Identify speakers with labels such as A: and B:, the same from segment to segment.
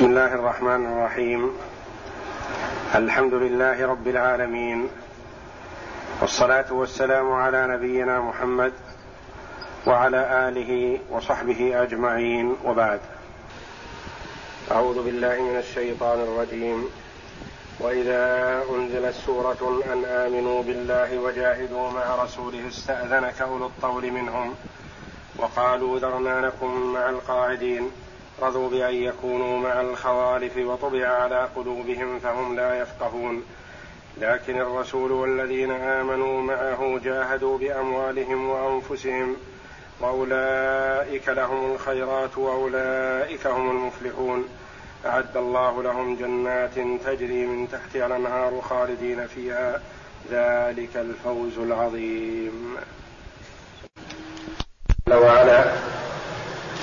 A: بسم الله الرحمن الرحيم الحمد لله رب العالمين والصلاه والسلام على نبينا محمد وعلى اله وصحبه اجمعين وبعد اعوذ بالله من الشيطان الرجيم واذا انزلت سوره ان امنوا بالله وجاهدوا مع رسوله استاذنك اولو الطول منهم وقالوا ذرنا لكم مع القاعدين رضوا بأن يكونوا مع الخوالف وطبع على قلوبهم فهم لا يفقهون لكن الرسول والذين آمنوا معه جاهدوا بأموالهم وأنفسهم وأولئك لهم الخيرات وأولئك هم المفلحون أعد الله لهم جنات تجري من تحتها الأنهار خالدين فيها ذلك الفوز العظيم وعلى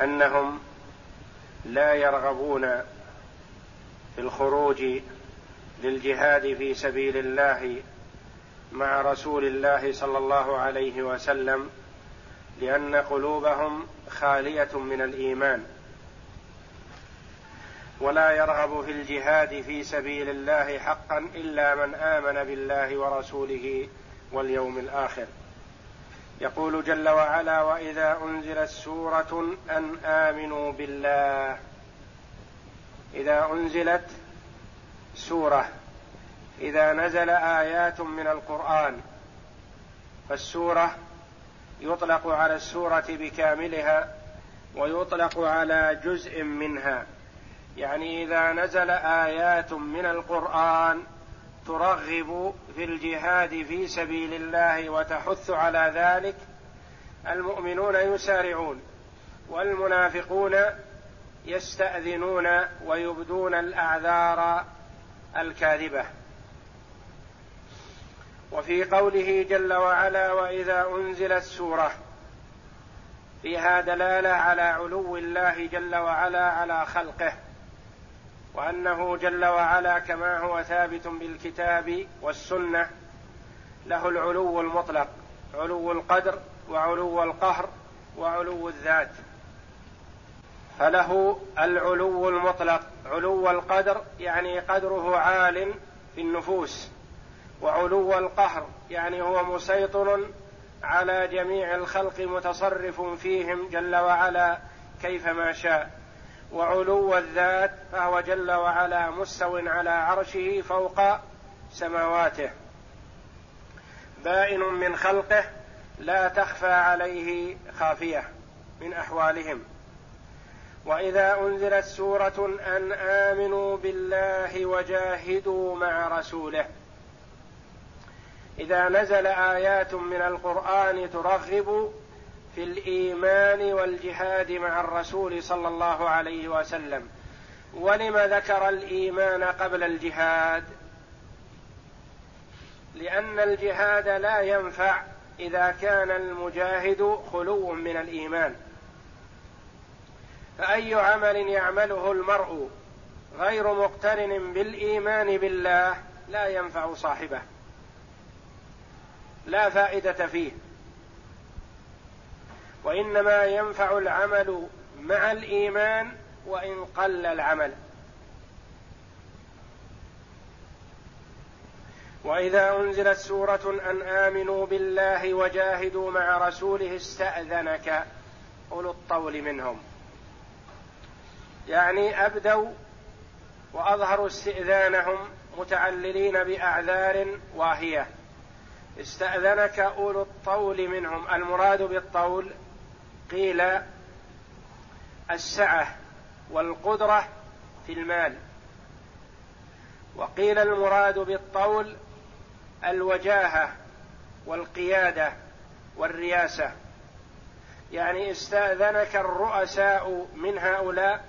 A: انهم لا يرغبون في الخروج للجهاد في سبيل الله مع رسول الله صلى الله عليه وسلم لان قلوبهم خاليه من الايمان ولا يرغب في الجهاد في سبيل الله حقا الا من امن بالله ورسوله واليوم الاخر يقول جل وعلا واذا انزلت سوره ان امنوا بالله اذا انزلت سوره اذا نزل ايات من القران فالسوره يطلق على السوره بكاملها ويطلق على جزء منها يعني اذا نزل ايات من القران ترغب في الجهاد في سبيل الله وتحث على ذلك المؤمنون يسارعون والمنافقون يستأذنون ويبدون الأعذار الكاذبة وفي قوله جل وعلا وإذا أنزلت سورة فيها دلالة على علو الله جل وعلا على خلقه وانه جل وعلا كما هو ثابت بالكتاب والسنه له العلو المطلق علو القدر وعلو القهر وعلو الذات فله العلو المطلق علو القدر يعني قدره عال في النفوس وعلو القهر يعني هو مسيطر على جميع الخلق متصرف فيهم جل وعلا كيفما شاء وعلو الذات فهو جل وعلا مستو على عرشه فوق سماواته بائن من خلقه لا تخفى عليه خافيه من احوالهم واذا انزلت سوره ان امنوا بالله وجاهدوا مع رسوله اذا نزل ايات من القران ترغب في الايمان والجهاد مع الرسول صلى الله عليه وسلم ولم ذكر الايمان قبل الجهاد لان الجهاد لا ينفع اذا كان المجاهد خلو من الايمان فاي عمل يعمله المرء غير مقترن بالايمان بالله لا ينفع صاحبه لا فائده فيه وانما ينفع العمل مع الايمان وان قل العمل واذا انزلت سوره ان امنوا بالله وجاهدوا مع رسوله استاذنك اولو الطول منهم يعني ابدوا واظهروا استئذانهم متعللين باعذار واهيه استاذنك اولو الطول منهم المراد بالطول قيل السعة والقدرة في المال وقيل المراد بالطول الوجاهة والقيادة والرياسة يعني استأذنك الرؤساء من هؤلاء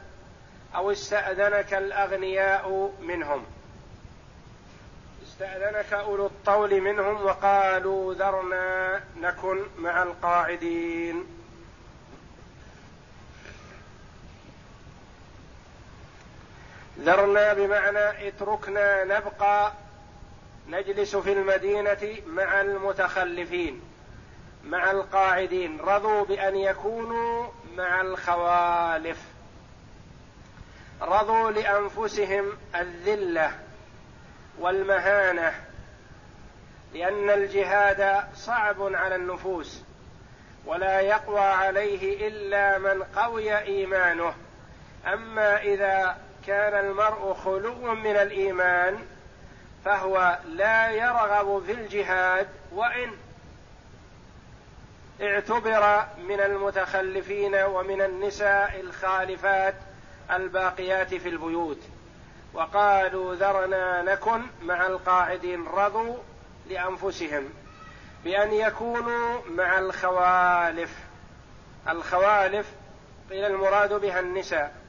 A: أو استأذنك الأغنياء منهم استأذنك أولو الطول منهم وقالوا ذرنا نكن مع القاعدين ذرنا بمعنى اتركنا نبقى نجلس في المدينه مع المتخلفين مع القاعدين رضوا بان يكونوا مع الخوالف رضوا لانفسهم الذله والمهانه لان الجهاد صعب على النفوس ولا يقوى عليه الا من قوي ايمانه اما اذا كان المرء خلوا من الايمان فهو لا يرغب في الجهاد وان اعتبر من المتخلفين ومن النساء الخالفات الباقيات في البيوت وقالوا ذرنا نكن مع القاعدين رضوا لانفسهم بان يكونوا مع الخوالف الخوالف قيل المراد بها النساء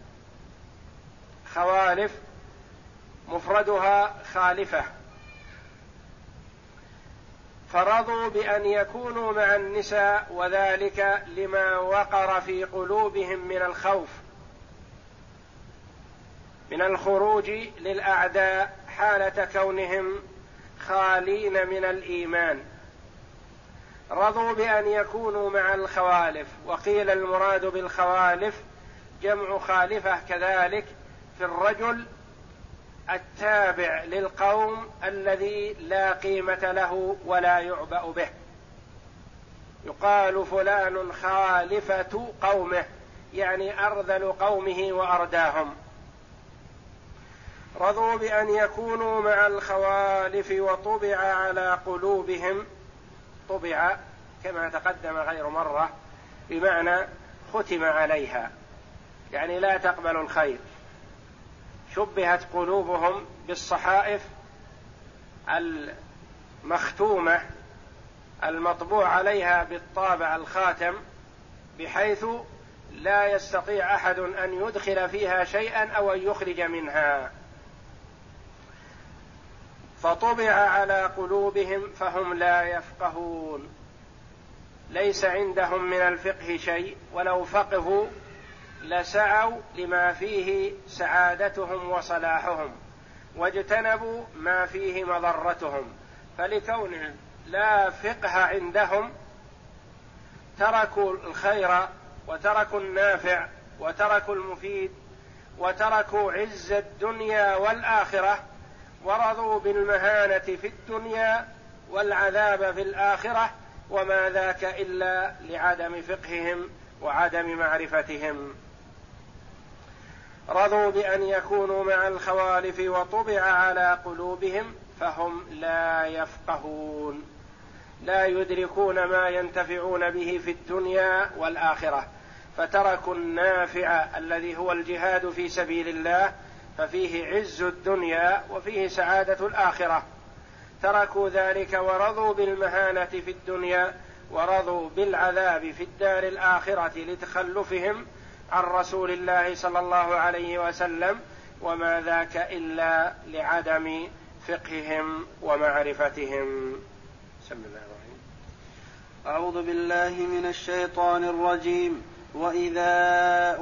A: خوالف مفردها خالفه فرضوا بان يكونوا مع النساء وذلك لما وقر في قلوبهم من الخوف من الخروج للاعداء حاله كونهم خالين من الايمان رضوا بان يكونوا مع الخوالف وقيل المراد بالخوالف جمع خالفه كذلك في الرجل التابع للقوم الذي لا قيمه له ولا يعبا به يقال فلان خالفه قومه يعني ارذل قومه وارداهم رضوا بان يكونوا مع الخوالف وطبع على قلوبهم طبع كما تقدم غير مره بمعنى ختم عليها يعني لا تقبل الخير شبهت قلوبهم بالصحائف المختومه المطبوع عليها بالطابع الخاتم بحيث لا يستطيع احد ان يدخل فيها شيئا او ان يخرج منها فطبع على قلوبهم فهم لا يفقهون ليس عندهم من الفقه شيء ولو فقهوا لسعوا لما فيه سعادتهم وصلاحهم واجتنبوا ما فيه مضرتهم فلكون لا فقه عندهم تركوا الخير وتركوا النافع وتركوا المفيد وتركوا عز الدنيا والاخره ورضوا بالمهانه في الدنيا والعذاب في الاخره وما ذاك الا لعدم فقههم وعدم معرفتهم رضوا بان يكونوا مع الخوالف وطبع على قلوبهم فهم لا يفقهون لا يدركون ما ينتفعون به في الدنيا والاخره فتركوا النافع الذي هو الجهاد في سبيل الله ففيه عز الدنيا وفيه سعاده الاخره تركوا ذلك ورضوا بالمهانه في الدنيا ورضوا بالعذاب في الدار الاخره لتخلفهم عن رسول الله صلى الله عليه وسلم وما ذاك الا لعدم فقههم ومعرفتهم بسم الله الرحمن اعوذ بالله من الشيطان الرجيم واذا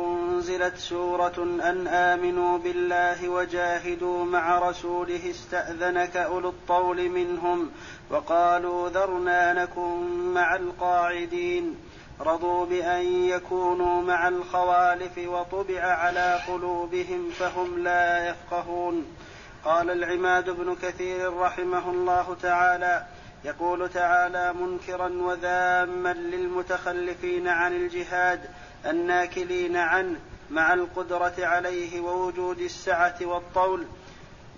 A: انزلت سوره ان امنوا بالله وجاهدوا مع رسوله استاذنك اولو الطول منهم وقالوا ذرنا نكن مع القاعدين رضوا بأن يكونوا مع الخوالف وطبع على قلوبهم فهم لا يفقهون قال العماد بن كثير رحمه الله تعالى يقول تعالى منكرا وذاما للمتخلفين عن الجهاد الناكلين عنه مع القدرة عليه ووجود السعة والطول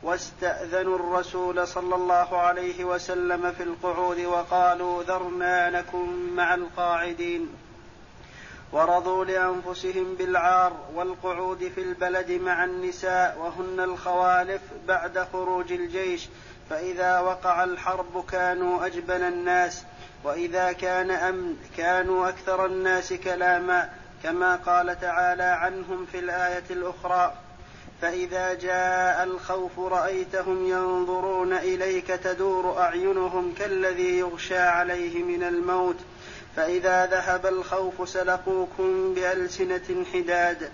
A: واستأذنوا الرسول صلى الله عليه وسلم في القعود وقالوا ذرنا نكن مع القاعدين ورضوا لأنفسهم بالعار والقعود في البلد مع النساء وهن الخوالف بعد خروج الجيش فإذا وقع الحرب كانوا أجبن الناس وإذا كان أمن كانوا أكثر الناس كلاما كما قال تعالى عنهم في الآية الأخرى فإذا جاء الخوف رأيتهم ينظرون إليك تدور أعينهم كالذي يغشى عليه من الموت فإذا ذهب الخوف سلقوكم بألسنة حداد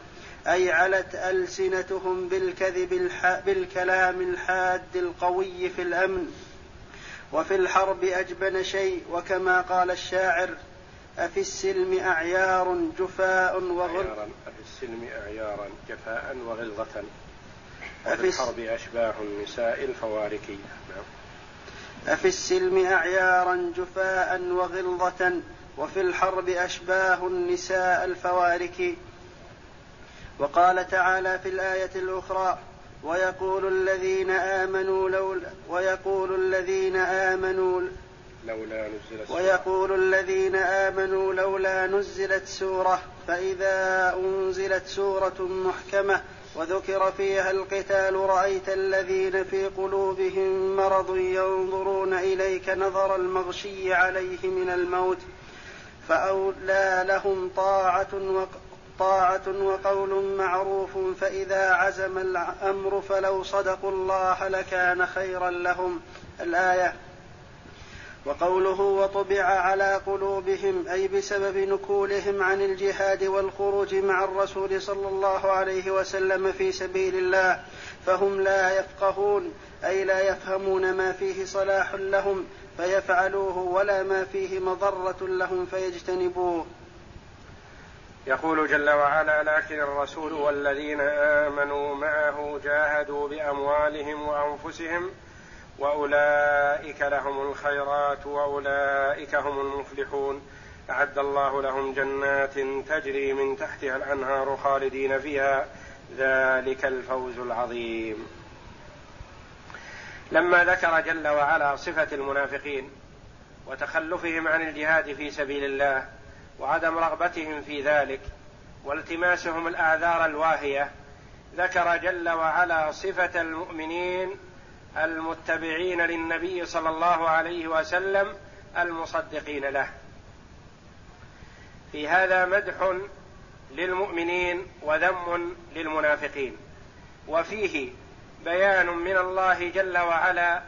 A: أي علت ألسنتهم بالكذب بالكلام الحاد القوي في الأمن وفي الحرب أجبن شيء وكما قال الشاعر أفي السلم أعيار جفاء وغلظة أفي السلم أعيارا جفاء وغلظة أفي الحرب أشباه النساء الفواركية نعم. أفي السلم أعيارا جفاء وغلظة وفي الحرب أشباه النساء الفوارك وقال تعالى في الآية الأخرى ويقول الذين آمنوا لولا ويقول الذين آمنوا لولا نزلت ويقول الذين آمنوا لولا نزلت سورة فإذا أنزلت سورة محكمة وذكر فيها القتال رأيت الذين في قلوبهم مرض ينظرون إليك نظر المغشي عليه من الموت فأولى لهم طاعة وق... طاعة وقول معروف فإذا عزم الأمر فلو صدقوا الله لكان خيرا لهم الآية وقوله وطبع على قلوبهم اي بسبب نكولهم عن الجهاد والخروج مع الرسول صلى الله عليه وسلم في سبيل الله فهم لا يفقهون اي لا يفهمون ما فيه صلاح لهم فيفعلوه ولا ما فيه مضره لهم فيجتنبوه يقول جل وعلا لكن الرسول والذين امنوا معه جاهدوا باموالهم وانفسهم واولئك لهم الخيرات واولئك هم المفلحون اعد الله لهم جنات تجري من تحتها الانهار خالدين فيها ذلك الفوز العظيم لما ذكر جل وعلا صفه المنافقين وتخلفهم عن الجهاد في سبيل الله وعدم رغبتهم في ذلك والتماسهم الاعذار الواهيه ذكر جل وعلا صفه المؤمنين المتبعين للنبي صلى الله عليه وسلم المصدقين له في هذا مدح للمؤمنين وذم للمنافقين وفيه بيان من الله جل وعلا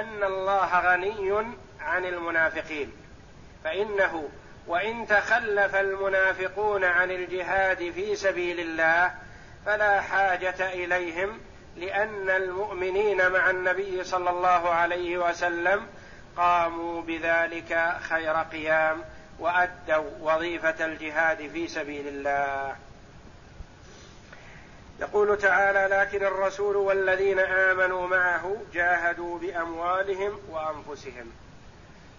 A: ان الله غني عن المنافقين فانه وان تخلف المنافقون عن الجهاد في سبيل الله فلا حاجه اليهم لان المؤمنين مع النبي صلى الله عليه وسلم قاموا بذلك خير قيام وادوا وظيفه الجهاد في سبيل الله يقول تعالى لكن الرسول والذين امنوا معه جاهدوا باموالهم وانفسهم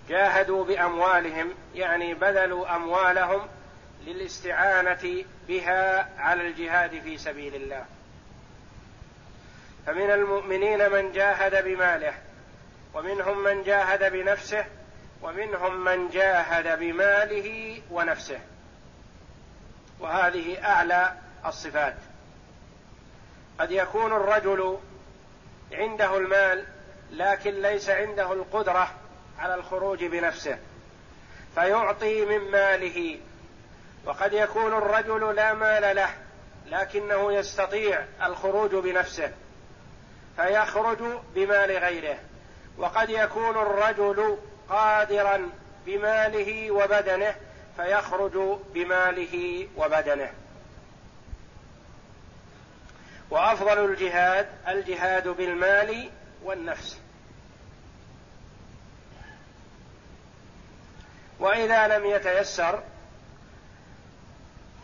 A: جاهدوا باموالهم يعني بذلوا اموالهم للاستعانه بها على الجهاد في سبيل الله فمن المؤمنين من جاهد بماله ومنهم من جاهد بنفسه ومنهم من جاهد بماله ونفسه وهذه اعلى الصفات قد يكون الرجل عنده المال لكن ليس عنده القدره على الخروج بنفسه فيعطي من ماله وقد يكون الرجل لا مال له لكنه يستطيع الخروج بنفسه فيخرج بمال غيره وقد يكون الرجل قادرا بماله وبدنه فيخرج بماله وبدنه وافضل الجهاد الجهاد بالمال والنفس واذا لم يتيسر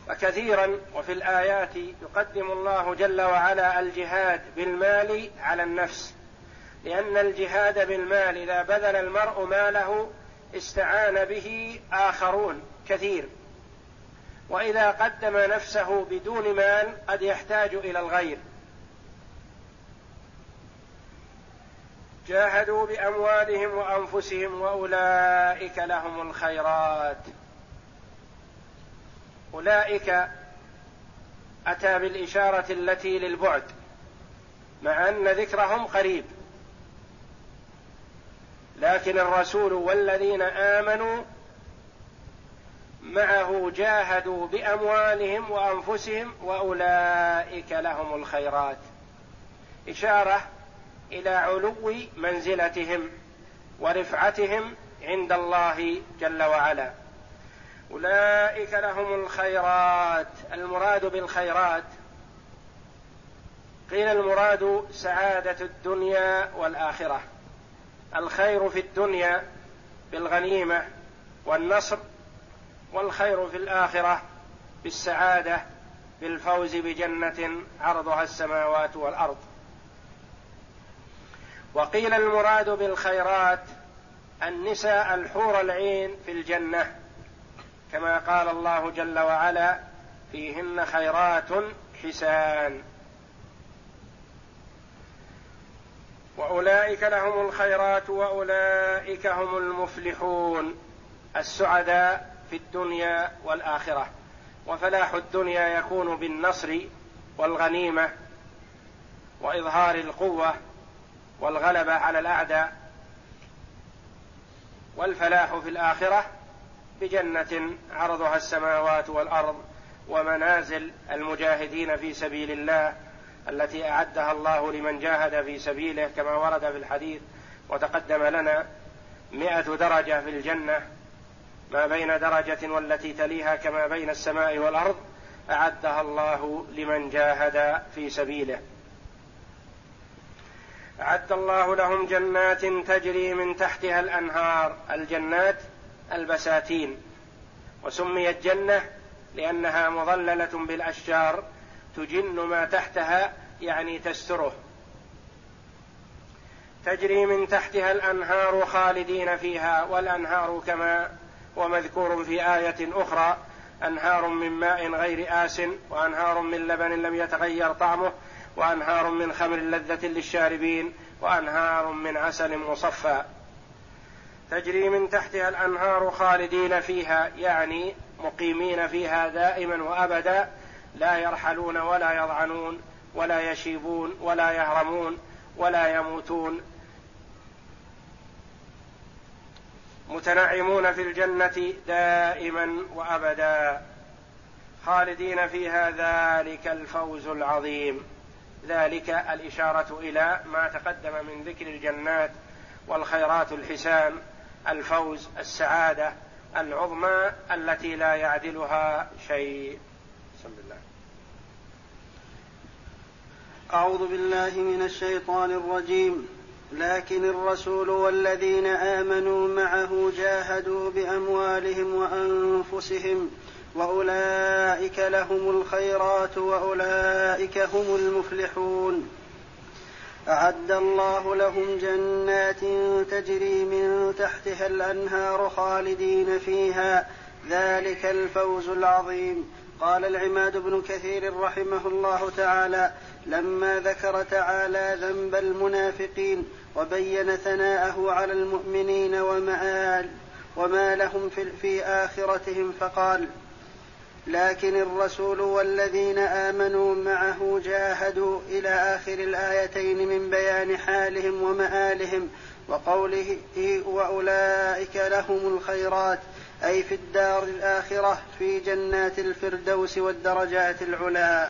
A: وكثيرا وفي الايات يقدم الله جل وعلا الجهاد بالمال على النفس لان الجهاد بالمال اذا بذل المرء ماله استعان به اخرون كثير واذا قدم نفسه بدون مال قد يحتاج الى الغير جاهدوا باموالهم وانفسهم واولئك لهم الخيرات أولئك أتى بالإشارة التي للبعد مع أن ذكرهم قريب لكن الرسول والذين آمنوا معه جاهدوا بأموالهم وأنفسهم وأولئك لهم الخيرات إشارة إلى علو منزلتهم ورفعتهم عند الله جل وعلا اولئك لهم الخيرات المراد بالخيرات قيل المراد سعاده الدنيا والاخره الخير في الدنيا بالغنيمه والنصر والخير في الاخره بالسعاده بالفوز بجنه عرضها السماوات والارض وقيل المراد بالخيرات النساء الحور العين في الجنه كما قال الله جل وعلا فيهن خيرات حسان واولئك لهم الخيرات واولئك هم المفلحون السعداء في الدنيا والاخره وفلاح الدنيا يكون بالنصر والغنيمه واظهار القوه والغلبه على الاعداء والفلاح في الاخره بجنة عرضها السماوات والأرض ومنازل المجاهدين في سبيل الله التي أعدها الله لمن جاهد في سبيله كما ورد في الحديث وتقدم لنا مئة درجة في الجنة ما بين درجة والتي تليها كما بين السماء والأرض أعدها الله لمن جاهد في سبيله أعد الله لهم جنات تجري من تحتها الأنهار الجنات البساتين وسميت جنه لانها مظلله بالاشجار تجن ما تحتها يعني تستره تجري من تحتها الانهار خالدين فيها والانهار كما ومذكور في ايه اخرى انهار من ماء غير آس وانهار من لبن لم يتغير طعمه وانهار من خمر لذة للشاربين وانهار من عسل مصفى تجري من تحتها الانهار خالدين فيها يعني مقيمين فيها دائما وابدا لا يرحلون ولا يضعنون ولا يشيبون ولا يهرمون ولا يموتون متنعمون في الجنه دائما وابدا خالدين فيها ذلك الفوز العظيم ذلك الاشاره الى ما تقدم من ذكر الجنات والخيرات الحسان الفوز السعاده العظمى التي لا يعدلها شيء بسم الله أعوذ بالله من الشيطان الرجيم لكن الرسول والذين آمنوا معه جاهدوا بأموالهم وأنفسهم وأولئك لهم الخيرات وأولئك هم المفلحون أعد الله لهم جنات تجري من تحتها الأنهار خالدين فيها ذلك الفوز العظيم قال العماد بن كثير رحمه الله تعالى لما ذكر تعالى ذنب المنافقين وبين ثناءه على المؤمنين ومآل وما لهم في, في آخرتهم فقال لكن الرسول والذين امنوا معه جاهدوا الى اخر الايتين من بيان حالهم ومآلهم وقوله واولئك لهم الخيرات اي في الدار الاخره في جنات الفردوس والدرجات العلى